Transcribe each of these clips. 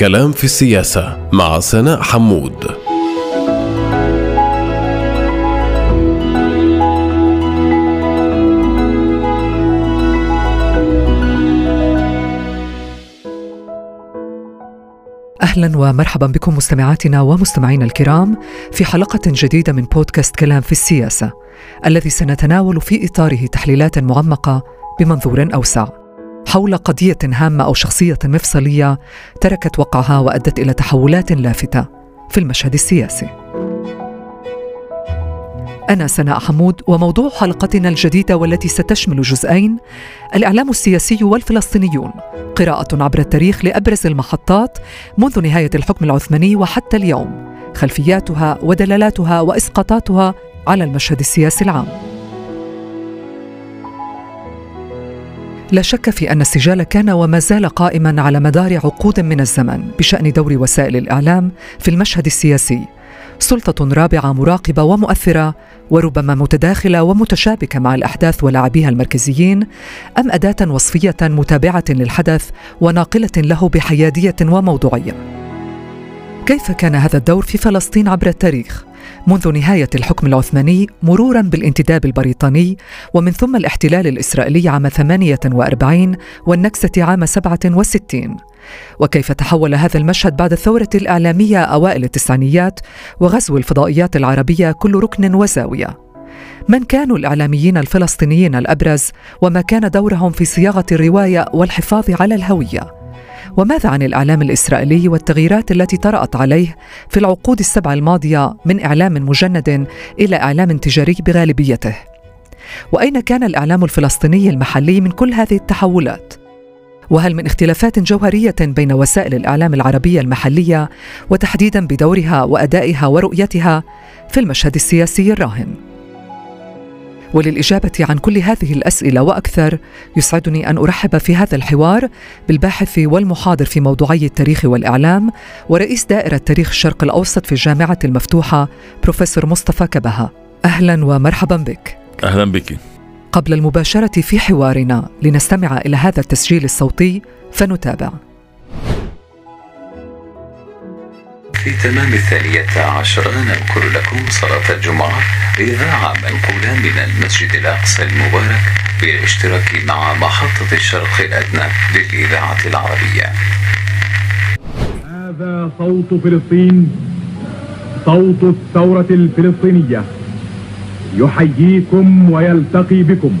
كلام في السياسة مع سناء حمود. أهلا ومرحبا بكم مستمعاتنا ومستمعينا الكرام في حلقة جديدة من بودكاست كلام في السياسة الذي سنتناول في إطاره تحليلات معمقة بمنظور أوسع. حول قضية هامة أو شخصية مفصلية تركت وقعها وأدت إلى تحولات لافتة في المشهد السياسي. أنا سناء حمود وموضوع حلقتنا الجديدة والتي ستشمل جزئين الإعلام السياسي والفلسطينيون قراءة عبر التاريخ لأبرز المحطات منذ نهاية الحكم العثماني وحتى اليوم خلفياتها ودلالاتها وإسقاطاتها على المشهد السياسي العام لا شك في أن السجال كان وما زال قائما على مدار عقود من الزمن بشأن دور وسائل الإعلام في المشهد السياسي سلطة رابعة مراقبة ومؤثرة وربما متداخلة ومتشابكة مع الأحداث ولاعبيها المركزيين أم أداة وصفية متابعة للحدث وناقلة له بحيادية وموضوعية كيف كان هذا الدور في فلسطين عبر التاريخ؟ منذ نهاية الحكم العثماني مرورا بالانتداب البريطاني ومن ثم الاحتلال الإسرائيلي عام 48 والنكسة عام 67 وكيف تحول هذا المشهد بعد الثورة الإعلامية أوائل التسعينيات وغزو الفضائيات العربية كل ركن وزاوية؟ من كانوا الإعلاميين الفلسطينيين الأبرز؟ وما كان دورهم في صياغة الرواية والحفاظ على الهوية؟ وماذا عن الإعلام الإسرائيلي والتغييرات التي طرأت عليه في العقود السبع الماضية من إعلام مجند إلى إعلام تجاري بغالبيته وأين كان الإعلام الفلسطيني المحلي من كل هذه التحولات؟ وهل من اختلافات جوهرية بين وسائل الإعلام العربية المحلية وتحديدا بدورها وأدائها ورؤيتها في المشهد السياسي الراهن وللإجابة عن كل هذه الأسئلة وأكثر يسعدني أن أرحب في هذا الحوار بالباحث والمحاضر في موضوعي التاريخ والإعلام ورئيس دائرة تاريخ الشرق الأوسط في الجامعة المفتوحة بروفيسور مصطفى كبهة أهلا ومرحبا بك. أهلا بك. قبل المباشرة في حوارنا لنستمع إلى هذا التسجيل الصوتي فنتابع. في تمام الثانية عشرة ننقل لكم صلاة الجمعة إذاعة منقولة من المسجد الأقصى المبارك بالاشتراك مع محطة الشرق الأدنى للإذاعة العربية. هذا صوت فلسطين صوت الثورة الفلسطينية. يحييكم ويلتقي بكم.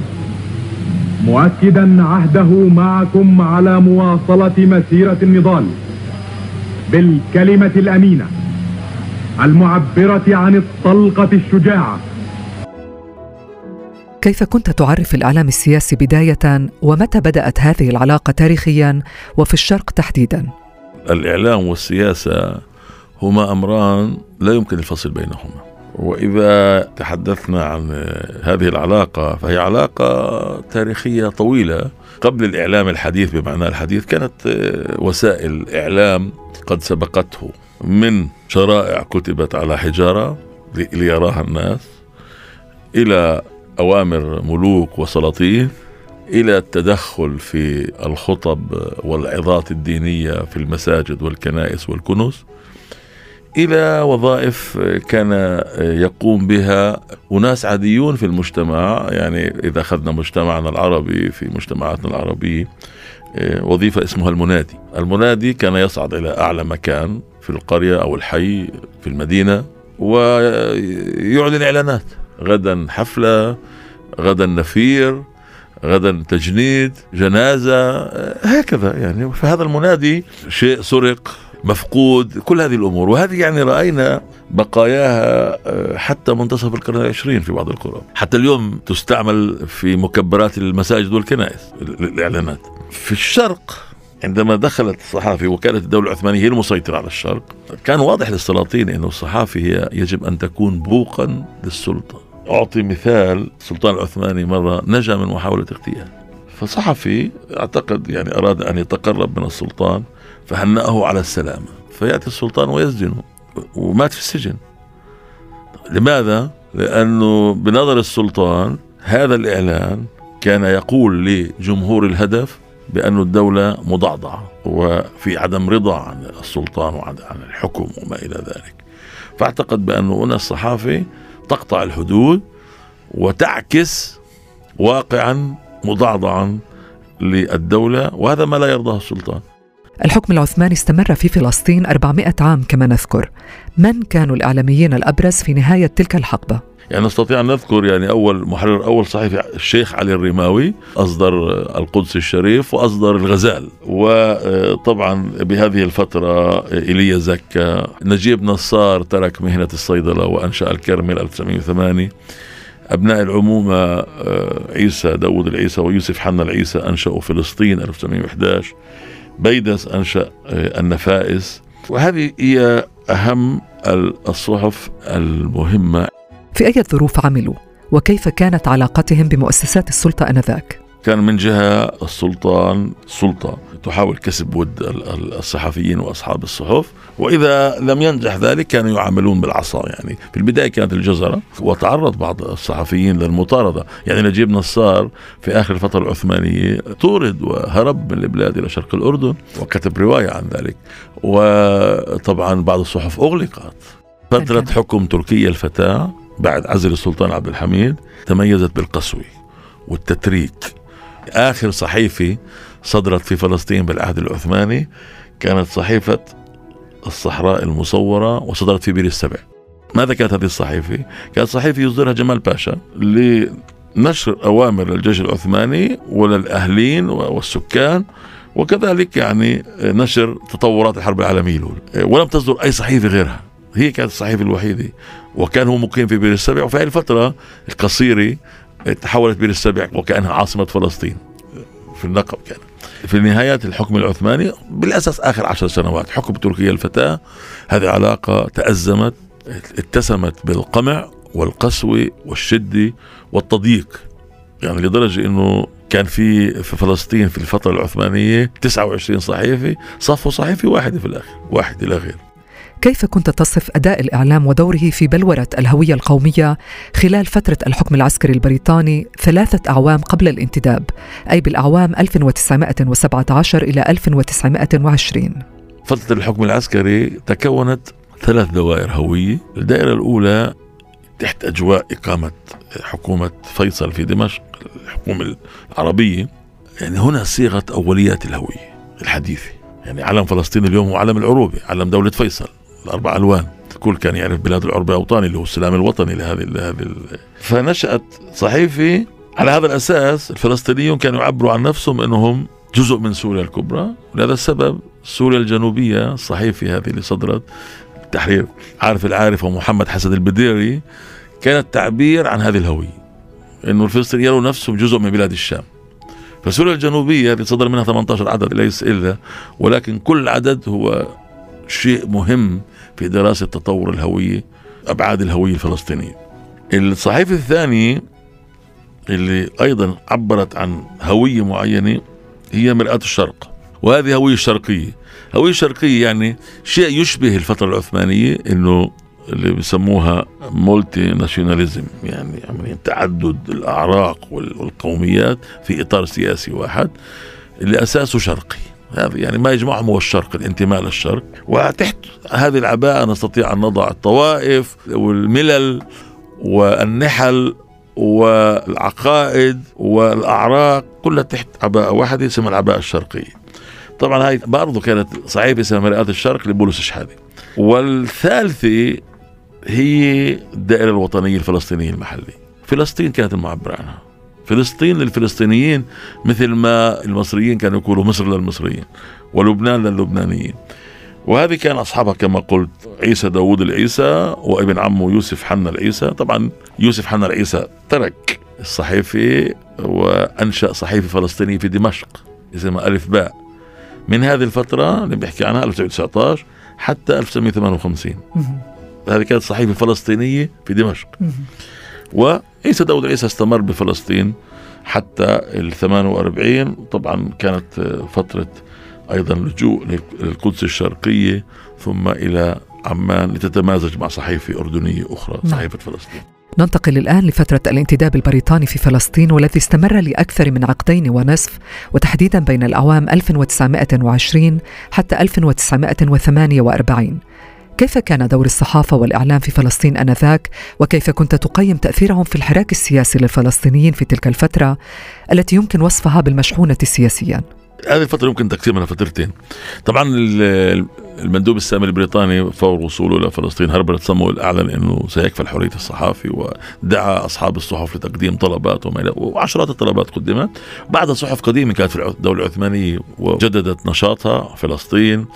مؤكدا عهده معكم على مواصلة مسيرة النضال. بالكلمة الأمينة المعبرة عن الطلقة الشجاعة كيف كنت تعرف الإعلام السياسي بداية ومتى بدأت هذه العلاقة تاريخيا وفي الشرق تحديدا؟ الإعلام والسياسة هما أمران لا يمكن الفصل بينهما وإذا تحدثنا عن هذه العلاقة فهي علاقة تاريخية طويلة. قبل الإعلام الحديث بمعنى الحديث كانت وسائل إعلام قد سبقته. من شرائع كتبت على حجارة ليراها الناس إلى أوامر ملوك وسلاطين إلى التدخل في الخطب والعظات الدينية في المساجد والكنائس والكنوز. إلى وظائف كان يقوم بها أناس عاديون في المجتمع يعني إذا أخذنا مجتمعنا العربي في مجتمعاتنا العربية وظيفة اسمها المنادي، المنادي كان يصعد إلى أعلى مكان في القرية أو الحي في المدينة ويعلن إعلانات. غدا حفلة غدا نفير غدا تجنيد جنازة هكذا يعني. فهذا المنادي شيء سرق مفقود كل هذه الأمور. وهذه يعني رأينا بقاياها حتى منتصف القرن العشرين في بعض القرى. حتى اليوم تستعمل في مكبرات المساجد والكنائس الإعلانات. في الشرق عندما دخلت الصحافة وكانت الدولة العثمانية هي المسيطرة على الشرق كان واضح للسلاطين أن الصحافة هي يجب أن تكون بوقا للسلطة. أعطي مثال السلطان العثماني مرة نجا من محاولة اغتيال. فصحفي أعتقد يعني أراد أن يتقرب من السلطان فهنأه على السلامة. فيأتي السلطان ويسجنه ومات في السجن. لماذا؟ لأنه بنظر السلطان هذا الإعلان كان يقول لجمهور الهدف بأن الدولة مضعضعة وفي عدم رضا عن السلطان وعن عن الحكم وما إلى ذلك. فاعتقد بأن هنا الصحافة تقطع الحدود وتعكس واقعا مضعضعا للدولة وهذا ما لا يرضاه السلطان. الحكم العثماني استمر في فلسطين 400 عام كما نذكر. من كانوا الإعلاميين الأبرز في نهاية تلك الحقبة؟ يعني نستطيع أن نذكر يعني أول محرر أول صحيفة الشيخ علي الرماوي أصدر القدس الشريف وأصدر الغزال. وطبعا بهذه الفترة إيليا زكا نجيب نصار ترك مهنة الصيدلة وأنشأ الكرمل 1908 أبناء العمومة آه، عيسى داود العيسى ويوسف حنا العيسى أنشأوا فلسطين 1911 بيدس أنشأ آه، النفائس وهذه هي أهم الصحف المهمة في أي ظروف عملوا؟ وكيف كانت علاقتهم بمؤسسات السلطة آنذاك؟ كان من جهة السلطان سلطة تحاول كسب ود الصحفيين وأصحاب الصحف وإذا لم ينجح ذلك كانوا يعاملون بالعصا يعني. في البداية كانت الجزرة وتعرض بعض الصحفيين للمطاردة. يعني نجيب نصار في آخر الفترة العثمانية طورد وهرب من البلاد إلى شرق الأردن وكتب رواية عن ذلك. وطبعا بعض الصحف أغلقت. فترة حكم تركيا الفتاة بعد عزل السلطان عبد الحميد تميزت بالقسوة والتتريك. آخر صحيفة صدرت في فلسطين بالعهد العثماني كانت صحيفة الصحراء المصورة وصدرت في بير السبع ماذا كانت هذه الصحيفة؟ كانت صحيفة يصدرها جمال باشا لنشر أوامر للجيش العثماني وللأهلين والسكان وكذلك يعني نشر تطورات الحرب العالمية الأولى. ولم تصدر أي صحيفة غيرها. هي كانت الصحيفة الوحيدة. وكان هو مقيم في بير السبع وفي هذه الفترة القصيرة تحولت بير السبع وكأنها عاصمة فلسطين. في النقب كان. في نهاية الحكم العثماني بالأساس آخر عشر سنوات حكم تركيا الفتاة هذه علاقة تأزمت اتسمت بالقمع والقسوة والشدة والتضييق. يعني لدرجة أنه كان في في فلسطين في الفترة العثمانية 29 صحيفة صفوا صحيفة واحدة في الآخر واحدة لا غير كيف كنت تصف أداء الإعلام ودوره في بلورة الهوية القومية خلال فترة الحكم العسكري البريطاني ثلاثة أعوام قبل الانتداب أي بالأعوام 1917 إلى 1920 فترة الحكم العسكري تكونت ثلاث دوائر هوية الدائرة الأولى تحت أجواء إقامة حكومة فيصل في دمشق الحكومة العربية. يعني هنا صيغة أوليات الهوية الحديثة. يعني علم فلسطين اليوم هو علم العروبة علم دولة فيصل. الأربع ألوان. الكل كان يعرف بلاد العرب أوطاني اللي هو السلام الوطني لهذه لهذه فنشأت صحيفه على هذا الأساس. الفلسطينيون كانوا يعبروا عن نفسهم إنهم جزء من سوريا الكبرى ولهذا السبب سوريا الجنوبية الصحيفه هذه اللي صدرت تحرير. عارف العارف ومحمد حسن البديري كانت تعبير عن هذه الهوية إنه الفلسطينيين يروا نفسهم جزء من بلاد الشام. فسوريا الجنوبية اللي صدر منها 18 عدد ليس إلا ولكن كل عدد هو شيء مهم في دراسة تطور الهوية أبعاد الهوية الفلسطينية. الصحيفة الثانية اللي أيضا عبرت عن هوية معينة هي مرآة الشرق وهذه هوية شرقية. هوية شرقية يعني شيء يشبه الفترة العثمانية إنه اللي بسموها مولتي ناشوناليزم يعني عمليا تعدد الأعراق والقوميات في إطار سياسي واحد اللي أساسه شرقي. يعني ما يجمعهم هو الشرق الانتماء للشرق. وتحت هذه العباءة نستطيع أن نضع الطوائف والملل والنحل والعقائد والأعراق كلها تحت عباءة واحدة اسمها العباءة الشرقية. طبعا هاي برضه كانت صعيبة اسمها مرآة الشرق لبولس الشحادي والثالثة هي الدائرة الوطنية الفلسطينية المحلية. فلسطين كانت المعبر عنها. فلسطين للفلسطينيين مثل ما المصريين كانوا يقولوا مصر للمصريين ولبنان للبنانيين وهذه كان أصحابها كما قلت عيسى داوود العيسى وابن عمه يوسف حنا العيسى. طبعا يوسف حنا العيسى ترك الصحيفة وأنشأ صحيفة فلسطينية في دمشق اسمها ألف باء. من هذه الفترة اللي بيحكي عنها 1919 حتى 1958 هذه كانت صحيفة فلسطينية في دمشق. وعيسى داود عيسى استمر بفلسطين حتى ال 48 طبعا كانت فترة أيضا لجوء للقدس الشرقية ثم إلى عمان لتتمازج مع صحيفة أردنية أخرى نعم. صحيفة فلسطين. ننتقل الآن لفترة الانتداب البريطاني في فلسطين والذي استمر لأكثر من عقدين ونصف وتحديدا بين الأعوام 1920 حتى 1948 كيف كان دور الصحافة والإعلام في فلسطين آنذاك؟ وكيف كنت تقيم تأثيرهم في الحراك السياسي للفلسطينيين في تلك الفترة التي يمكن وصفها بالمشحونة سياسياً؟ هذه الفترة يمكن تقسيمها فترتين. طبعا المندوب السامي البريطاني فور وصوله إلى فلسطين هربرت سمول أعلن أنه سيكفل حرية الصحافة ودعا أصحاب الصحف لتقديم طلبات وما وعشرات الطلبات قدمت. بعد صحف قديمة كانت في الدولة العثمانية وجددت نشاطها فلسطين.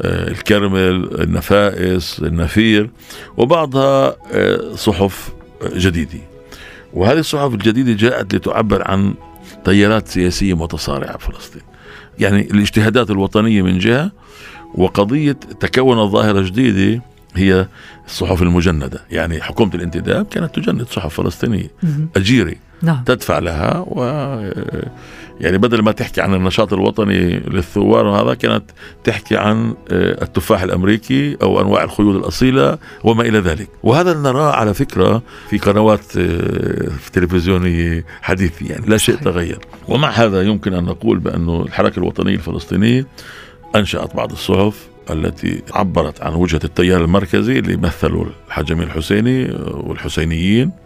الكرمل النفائس النفير وبعضها آه، صحف جديدة. وهذه الصحف الجديدة جاءت لتعبر عن تيارات سياسية متصارعة في فلسطين. يعني الاجتهادات الوطنية من جهة وقضية تكون ظاهرة جديدة هي الصحف المجندة. يعني حكومة الانتداب كانت تجند صحف فلسطينية. أجيري نعم. تدفع لها و يعني بدل ما تحكي عن النشاط الوطني للثوار وهذا كانت تحكي عن آه، التفاح الأمريكي أو أنواع الخيول الأصيلة وما إلى ذلك. وهذا نراه على فكرة في قنوات آه، تلفزيونية حديثة يعني لا شيء تغير. ومع هذا يمكن أن نقول بانه الحركة الوطنية الفلسطينية أنشأت بعض الصحف التي عبرت عن وجهة التيار المركزي اللي مثلوا الحاج جميل الحسيني والحسينيين.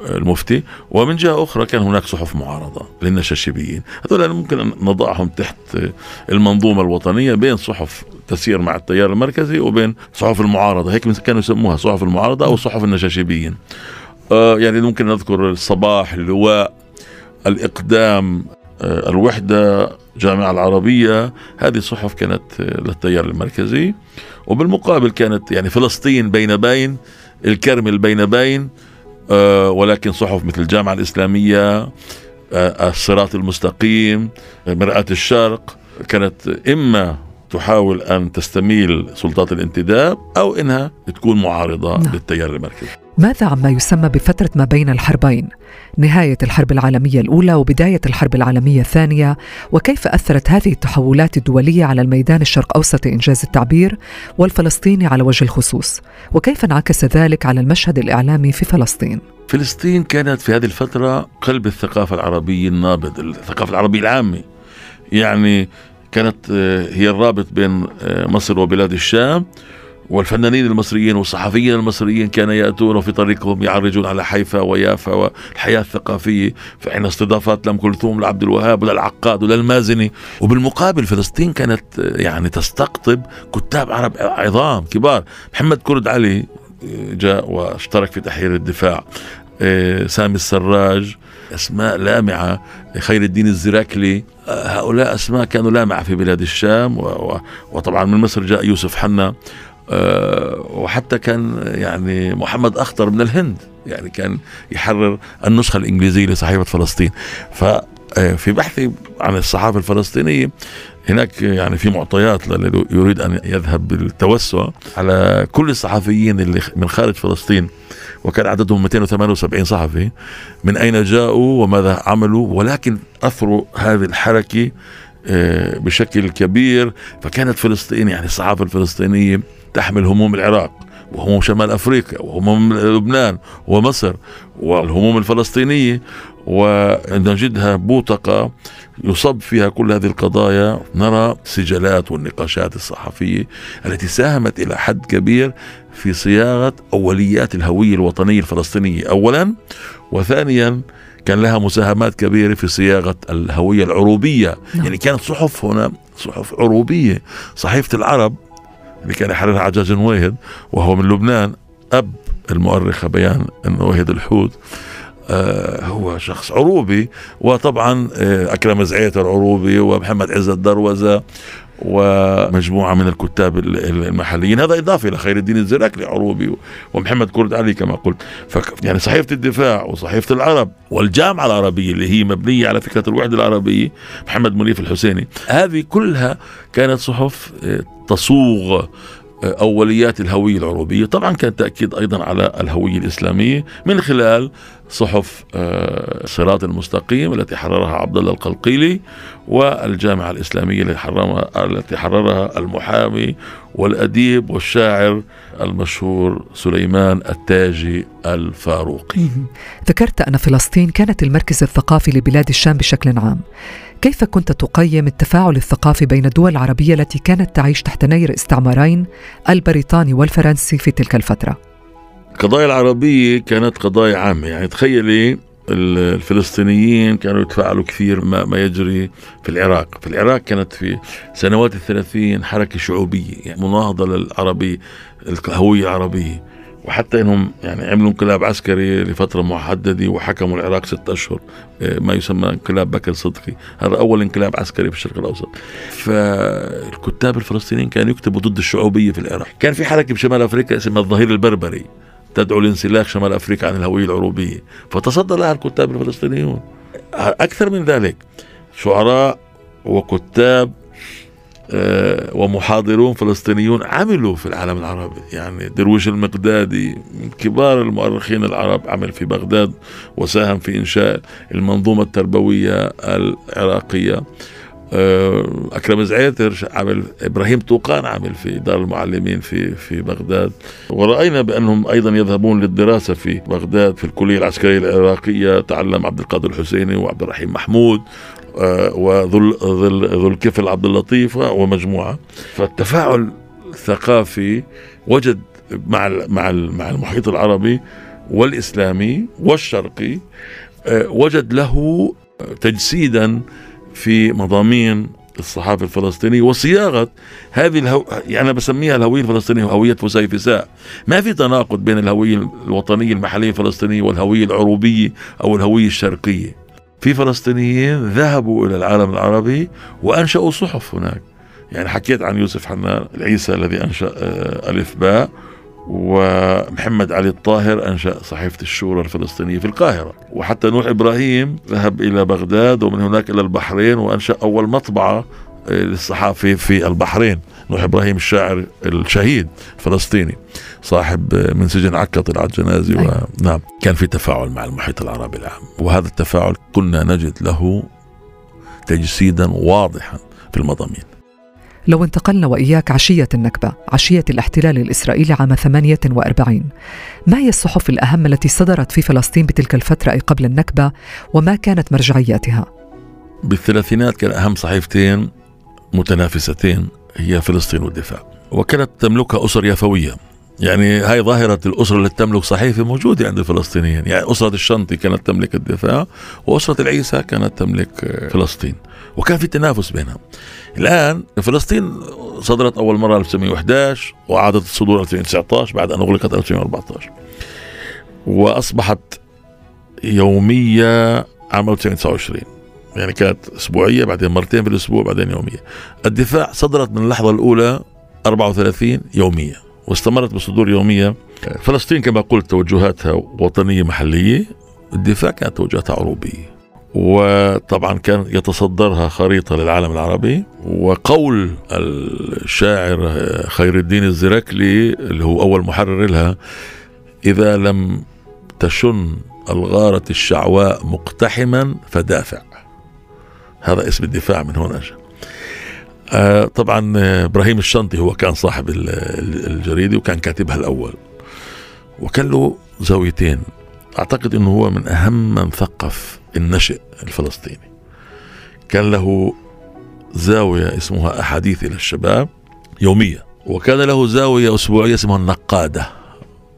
المفتي ومن جهة أخرى كان هناك صحف معارضة للنشاشبيين. هذول ممكن نضعهم تحت المنظومة الوطنية بين صحف تسير مع التيار المركزي وبين صحف المعارضة. هيك كانوا يسموها صحف المعارضة أو صحف النشاشبيين. آه يعني ممكن نذكر الصباح اللواء الإقدام آه الوحدة جامعة العربية. هذه صحف كانت للتيار المركزي. وبالمقابل كانت يعني فلسطين بين بين الكرمل بين بين. آه، ولكن صحف مثل الجامعة الإسلامية آه، الصراط المستقيم مرآة الشرق كانت إما تحاول أن تستميل سلطات الانتداب أو إنها تكون معارضة نعم. للتيار المركزي ماذا عما يسمى بفترة ما بين الحربين؟ نهاية الحرب العالمية الأولى وبداية الحرب العالمية الثانية وكيف أثرت هذه التحولات الدولية على الميدان الشرق أوسط إنجاز التعبير والفلسطيني على وجه الخصوص وكيف انعكس ذلك على المشهد الإعلامي في فلسطين؟ فلسطين كانت في هذه الفترة قلب الثقافة العربية النابض الثقافة العربية العامة يعني كانت آه، هي الرابط بين آه، مصر وبلاد الشام والفنانين المصريين والصحفيين المصريين كانوا يأتون في طريقهم يعرجون على حيفا ويافا والحياة الثقافية. فإن استضافات لأم كلثوم لعبد الوهاب وللعقاد وللمازني وبالمقابل فلسطين كانت يعني تستقطب كتاب عرب عظام كبار. محمد كرد علي جاء واشترك في تحرير الدفاع. إيه، سامي السراج أسماء لامعة خير الدين الزراكلي. هؤلاء أسماء كانوا لامعة في بلاد الشام وطبعا من مصر جاء يوسف حنا. آه، وحتى كان يعني محمد أخطر من الهند يعني كان يحرر النسخة الإنجليزية لصحيفة فلسطين. ف آه، في بحثي عن الصحافة الفلسطينية هناك يعني في معطيات للي يريد أن يذهب بالتوسع على كل الصحفيين اللي من خارج فلسطين وكان عددهم 278 صحفي من أين جاءوا وماذا عملوا؟ ولكن اثروا هذه الحركة آه، بشكل كبير فكانت فلسطين يعني الصحافة الفلسطينية تحمل هموم العراق وهموم شمال أفريقيا وهموم لبنان ومصر والهموم الفلسطينية ونجدها بوتقة يصب فيها كل هذه القضايا نرى سجلات والنقاشات الصحفية التي ساهمت إلى حد كبير في صياغة أوليات الهوية الوطنية الفلسطينية اولا وثانيا كان لها مساهمات كبيرة في صياغة الهوية العروبية نعم. يعني كانت صحف هنا صحف عروبية صحيفة العرب اللي كان يحررها عجاج نويهد وهو من لبنان أب المؤرخة بيان نويهد الحوت آه هو شخص عروبي وطبعا آه أكرم زعيتر عروبي ومحمد عزت دروزة ومجموعة من الكتاب المحليين. هذا إضافة إلى خير الدين الزراكلي عروبي ومحمد كرد علي كما قلت. يعني صحيفة الدفاع وصحيفة العرب والجامعة العربية اللي هي مبنية على فكرة الوحدة العربية محمد منيف الحسيني هذه كلها كانت صحف آه، تصوغ أوليات الهوية العروبية، طبعا كان تأكيد أيضا على الهوية الإسلامية من خلال صحف آه، الصراط المستقيم التي حررها عبد الله القلقيلي والجامعة الإسلامية التي حررها المحامي والأديب والشاعر المشهور سليمان التاجي الفاروقي. ذكرت أن فلسطين كانت المركز الثقافي لبلاد الشام بشكل عام. كيف كنت تقيم التفاعل الثقافي بين الدول العربية التي كانت تعيش تحت نير استعمارين البريطاني والفرنسي في تلك الفترة؟ القضايا العربية كانت قضايا عامة، يعني تخيلي الفلسطينيين كانوا يتفاعلوا كثير ما, ما يجري في العراق. في العراق كانت في سنوات الثلاثين حركة شعوبية يعني مناهضة للعربي الهوية العربية. وحتى إنهم يعني عملوا انقلاب عسكري لفترة محددة وحكموا العراق ست أشهر آه، ما يسمى انقلاب بكر صدقي. هذا أول انقلاب عسكري في الشرق الأوسط. فالكتاب الفلسطينيين كانوا يكتبوا ضد الشعوبية في العراق. كان في حركة بشمال أفريقيا اسمها الظهير البربري. تدعو لانسلاخ شمال أفريقيا عن الهوية العروبية. فتصدى لها الكتاب الفلسطينيون. أكثر من ذلك شعراء وكتاب آه، ومحاضرون فلسطينيون عملوا في العالم العربي. يعني درويش المقدادي من كبار المؤرخين العرب عمل في بغداد وساهم في إنشاء المنظومة التربوية العراقية. أكرم زعيتر عمل إبراهيم طوقان عمل في دار المعلمين في في بغداد. ورأينا بأنهم أيضا يذهبون للدراسة في بغداد في الكلية العسكرية العراقية. تعلم عبد القادر الحسيني وعبد الرحيم محمود آه، وذو ذو الكفل عبد اللطيف ومجموعة. فالتفاعل الثقافي وجد مع مع مع المحيط العربي والإسلامي والشرقي آه، وجد له تجسيدا في مضامين الصحافة الفلسطينية وصياغة هذه الهو... يعني أنا بسميها الهوية الفلسطينية وهوية فسيفساء. ما في تناقض بين الهوية الوطنية المحلية الفلسطينية والهوية العروبية أو الهوية الشرقية. في فلسطينيين ذهبوا إلى العالم العربي وأنشأوا صحف هناك. يعني حكيت عن يوسف حنان العيسى الذي أنشأ آه، ألف باء ومحمد علي الطاهر أنشأ صحيفة الشورى الفلسطينية في القاهرة. وحتى نوح إبراهيم ذهب إلى بغداد ومن هناك إلى البحرين وأنشأ أول مطبعة آه، للصحافة في البحرين. نوح إبراهيم الشاعر الشهيد الفلسطيني صاحب آه، من سجن عكا طلعت جنازي. أيوة. ونعم. كان في تفاعل مع المحيط العربي العام. وهذا التفاعل كنا نجد له تجسيدا واضحا في المضامين. لو انتقلنا وإياك عشية النكبة عشية الاحتلال الإسرائيلي عام 48 ما هي الصحف الأهم التي صدرت في فلسطين بتلك الفترة أي قبل النكبة وما كانت مرجعياتها؟ بالثلاثينات كان أهم صحيفتين متنافستين هي فلسطين والدفاع. وكانت تملكها أسر يافوية يعني هاي ظاهرة الأسرة اللي تملك صحيفة موجودة عند الفلسطينيين. يعني أسرة الشنطي كانت تملك الدفاع وأسرة العيسى كانت تملك فلسطين. وكان في تنافس بينهم. الآن فلسطين صدرت أول مرة 1911 وأعادت الصدور 2019 بعد أن أغلقت 2014 وأصبحت يومية عام 1929 يعني كانت أسبوعية بعدين مرتين في الأسبوع بعدين يومية. الدفاع صدرت من اللحظة الأولى 34 يومية واستمرت بصدور يومية. فلسطين كما قلت توجهاتها وطنية محلية الدفاع كانت توجهاتها عروبية. وطبعا كان يتصدرها خريطة للعالم العربي وقول الشاعر خير الدين الزركلي اللي هو أول محرر لها إذا لم تشن الغارة الشعواء مقتحما فدافع. هذا اسم الدفاع من هنا آه طبعا إبراهيم الشنطي هو كان صاحب الجريدة وكان كاتبها الأول. وكان له زاويتين. أعتقد إنه هو من أهم من ثقف النشء الفلسطيني. كان له زاوية اسمها أحاديث إلى الشباب يومية وكان له زاوية أسبوعية اسمها النقادة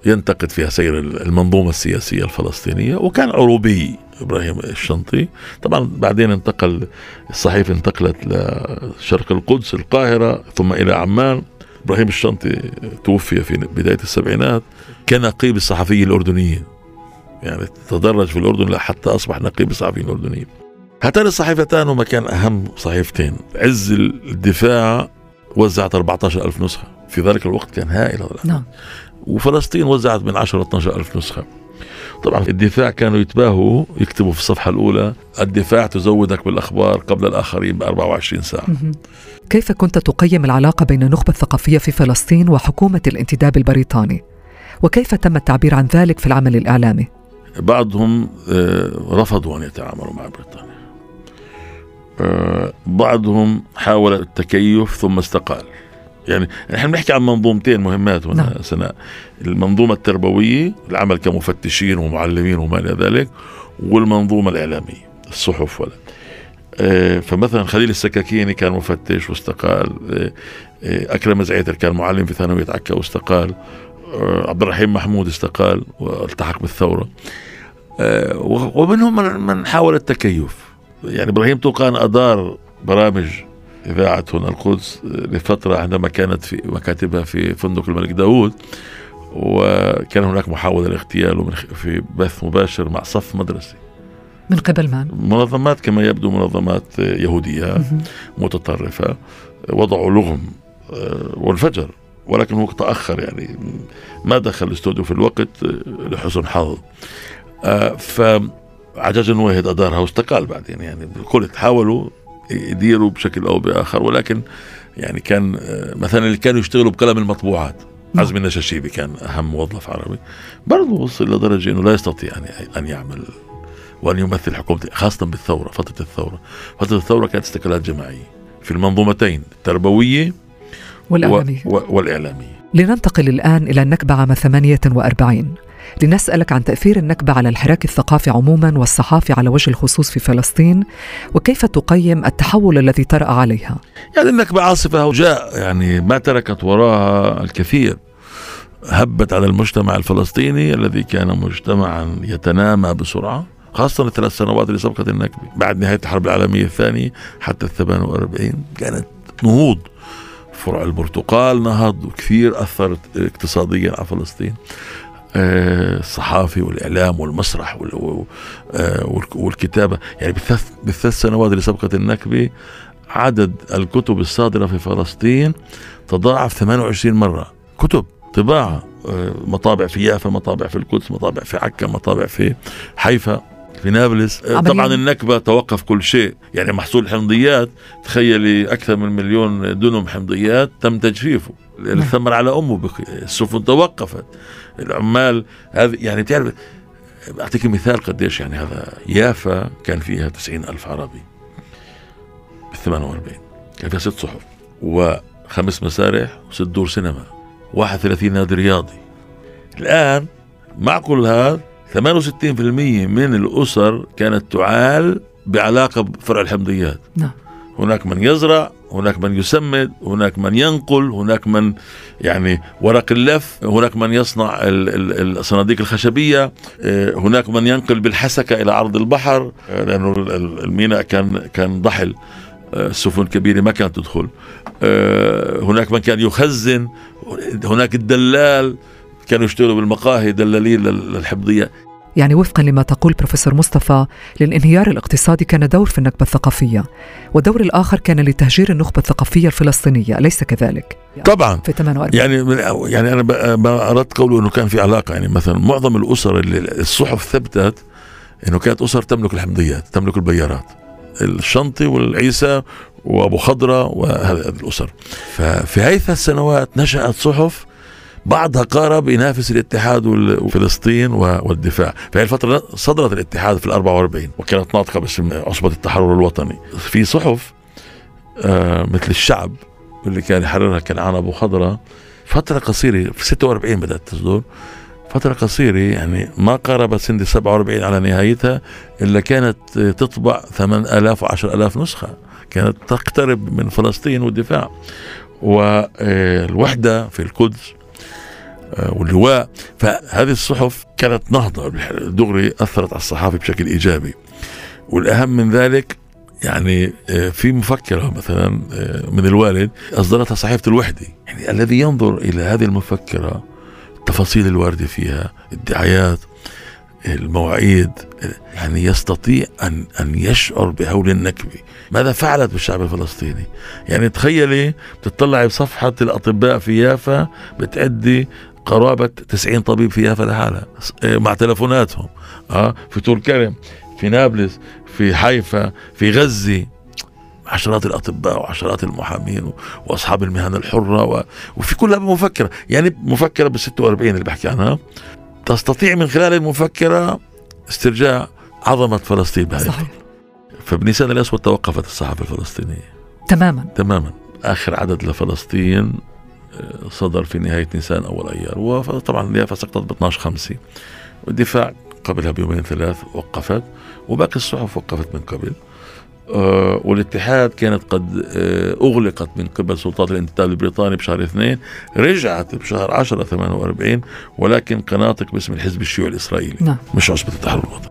ينتقد فيها سير المنظومة السياسية الفلسطينية وكان عروبي إبراهيم الشنطي. طبعا بعدين انتقل الصحيفة انتقلت لشرق القدس القاهرة ثم إلى عمان. إبراهيم الشنطي توفي في بداية السبعينات كنقيب الصحفيين الأردنيين. يعني تدرج في الأردن حتى أصبح نقيب الصحفيين الأردنيين هاتان الصحيفتان هما كان أهم صحيفتين. عز الدفاع وزعت 14 ألف نسخة. في ذلك الوقت كان هائل نعم. وفلسطين وزعت من 10 ل 12 ألف نسخة. طبعا الدفاع كانوا يتباهوا يكتبوا في الصفحة الأولى الدفاع تزودك بالأخبار قبل الآخرين ب 24 ساعة. كيف كنت تقيم العلاقة بين النخبة الثقافية في فلسطين وحكومة الانتداب البريطاني؟ وكيف تم التعبير عن ذلك في العمل الإعلامي؟ بعضهم آه، رفضوا أن يتعاملوا مع بريطانيا. آه، بعضهم حاول التكيف ثم استقال. يعني نحن بنحكي عن منظومتين مهمات هنا نعم. سناء المنظومة التربوية العمل كمفتشين ومعلمين وما إلى ذلك والمنظومة الإعلامية الصحف ولا. آه، فمثلا خليل السكاكيني كان مفتش واستقال. أكرم زعيتر كان معلم في ثانوية عكا واستقال. عبد الرحيم محمود استقال والتحق بالثورة. ومنهم من- من حاول التكيف. يعني إبراهيم طوقان أدار برامج إذاعة هنا القدس لفترة عندما كانت في مكاتبها في فندق الملك داود وكان هناك محاولة لاغتياله في بث مباشر مع صف مدرسي. من قبل من؟ منظمات كما يبدو منظمات يهودية متطرفة وضعوا لغم آه، وانفجر ولكن هو تأخر يعني ما دخل الاستوديو في الوقت آه، لحسن حظ. آه، فعجاج النويهد أدارها واستقال بعدين يعني الكل حاولوا يديروا بشكل أو بآخر ولكن يعني كان آه، مثلا اللي كانوا يشتغلوا بقلم المطبوعات عزمي النشاشيبي كان أهم موظف عربي برضه وصل لدرجة أنه لا يستطيع أن أن يعمل وأن يمثل حكومته خاصة بالثورة فترة الثورة. فترة الثورة كانت استقلالات جماعية في المنظومتين التربوية والإعلامية. و... و... والإعلامية. لننتقل الآن إلى النكبة عام 48 لنسألك عن تأثير النكبة على الحراك الثقافي عموما والصحافي على وجه الخصوص في فلسطين وكيف تقيم التحول الذي طرأ عليها؟ يعني النكبة عاصفة وجاء يعني ما تركت وراها الكثير هبت على المجتمع الفلسطيني الذي كان مجتمعا يتنامى بسرعة خاصة الثلاث سنوات اللي سبقت النكبة. بعد نهاية الحرب العالمية الثانية حتى ال 48 كانت نهوض. فرع البرتقال نهض وكثير أثرت اقتصاديا على فلسطين. الصحافي والإعلام والمسرح آه، والك- والكتابة. يعني بالثلاث سنوات اللي سبقت النكبة عدد الكتب الصادرة في فلسطين تضاعف 28 مرة. كتب طباعة آه، مطابع في يافا مطابع في القدس مطابع في عكا مطابع في حيفا في نابلس. آه،. طبعا النكبة توقف كل شيء. يعني محصول الحمضيات تخيلي أكثر من مليون دنم حمضيات تم تجفيفه. الثمر على أمه بقي السفن توقفت. العمال هذه يعني بتعرف أعطيك مثال قديش يعني هذا يافا كان فيها 90 ألف عربي بال 48 كان فيها ست صحف وخمس مسارح وست دور سينما. 31 نادي رياضي. الآن مع كل هذا 68% من الأسر كانت تعال بعلاقة بفرع الحمضيات. نعم. هناك من يزرع هناك من يسمد هناك من ينقل هناك من يعني ورق اللف هناك من يصنع ال- ال- الصناديق الخشبية آه، هناك من ينقل بالحسكة إلى عرض البحر آه، لأنه ال- ال- الميناء كان كان ضحل آه، السفن الكبيرة ما كانت تدخل. آه، هناك من كان يخزن هناك الدلال كانوا يشتغلوا بالمقاهي دلالين لل- للحمضية يعني وفقا لما تقول بروفيسور مصطفى للانهيار الاقتصادي كان دور في النكبة الثقافية والدور الآخر كان لتهجير النخبة الثقافية الفلسطينية أليس كذلك؟ طبعا. في 48 يعني من يعني أنا ما أردت قوله إنه كان في علاقة يعني مثلا معظم الأسر اللي الصحف ثبتت إنه كانت أسر تملك الحمضيات تملك البيارات الشنطي والعيسى وأبو خضرة وهذه الأسر. ففي هذه السنوات نشأت صحف بعضها قارب ينافس الاتحاد وفلسطين والدفاع. في هذه الفترة صدرت الاتحاد في ال 44 وكانت ناطقة باسم عصبة التحرر الوطني. في صحف آه مثل الشعب اللي كان يحررها كنعان أبو خضرة. فترة قصيرة في 46 بدأت تصدر. فترة قصيرة يعني ما قاربت سنة 47 على نهايتها إلا كانت آه، تطبع 8000 و 10000 نسخة. كانت تقترب من فلسطين والدفاع. والوحدة في القدس آه، واللواء. فهذه الصحف كانت نهضة دغري أثرت على الصحافة بشكل إيجابي. والأهم من ذلك يعني آه، في مفكرة مثلا آه، من الوالد أصدرتها صحيفة الوحدة يعني الذي ينظر إلى هذه المفكرة التفاصيل الواردة فيها الدعايات المواعيد يعني يستطيع أن أن يشعر بهول النكبة. ماذا فعلت بالشعب الفلسطيني؟ يعني تخيلي بتطلعي بصفحة الأطباء في يافا بتعدي قرابة 90 طبيب في يافا لحالها آه، مع تلفوناتهم. آه في طول كرم في نابلس في حيفا في غزة. عشرات الأطباء وعشرات المحامين وأصحاب المهن الحرة و... وفي كلها مفكره يعني مفكره بال 46 اللي بحكي عنها. تستطيع من خلال المفكرة استرجاع عظمة فلسطين بهذه صحيح. فبنيسان الأسود توقفت الصحافة الفلسطينية. تماما. تماما. آخر عدد لفلسطين صدر في نهاية نيسان أول أيار وطبعا اليافا سقطت ب 12 5 والدفاع قبلها بيومين ثلاث وقفت وباقي الصحف وقفت من قبل. آه والاتحاد كانت قد آه أغلقت من قبل سلطات الانتداب البريطاني بشهر اثنين رجعت بشهر 10 48 ولكن قناطق باسم الحزب الشيوعي الإسرائيلي نعم. مش عصبة التحرر الوطني.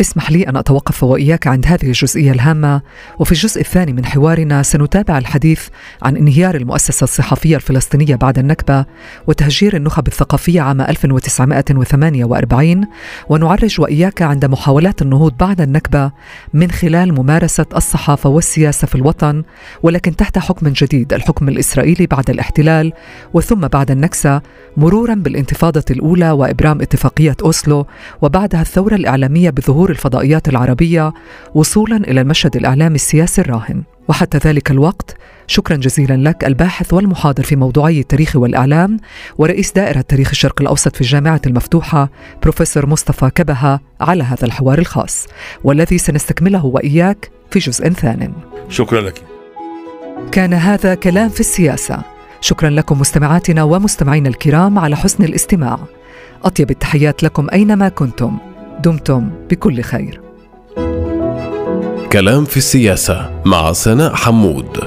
اسمح لي أن أتوقف وإياك عند هذه الجزئية الهامة وفي الجزء الثاني من حوارنا سنتابع الحديث عن انهيار المؤسسة الصحفية الفلسطينية بعد النكبة وتهجير النخب الثقافية عام 1948 ونعرج وإياك عند محاولات النهوض بعد النكبة من خلال ممارسة الصحافة والسياسة في الوطن ولكن تحت حكم جديد الحكم الإسرائيلي بعد الاحتلال وثم بعد النكسة مرورا بالانتفاضة الأولى وإبرام اتفاقية أوسلو وبعدها الثورة الإعلامية بظهور ظهور الفضائيات العربية وصولا إلى المشهد الإعلامي السياسي الراهن. وحتى ذلك الوقت شكرا جزيلا لك الباحث والمحاضر في موضوعي التاريخ والإعلام ورئيس دائرة تاريخ الشرق الأوسط في الجامعة المفتوحة بروفيسور مصطفى كبهة على هذا الحوار الخاص والذي سنستكمله وإياك في جزء ثان. شكرا لك. كان هذا كلام في السياسة. شكرا لكم مستمعاتنا ومستمعينا الكرام على حسن الاستماع. أطيب التحيات لكم أينما كنتم. دمتم بكل خير. كلام في السياسة مع سناء حمود.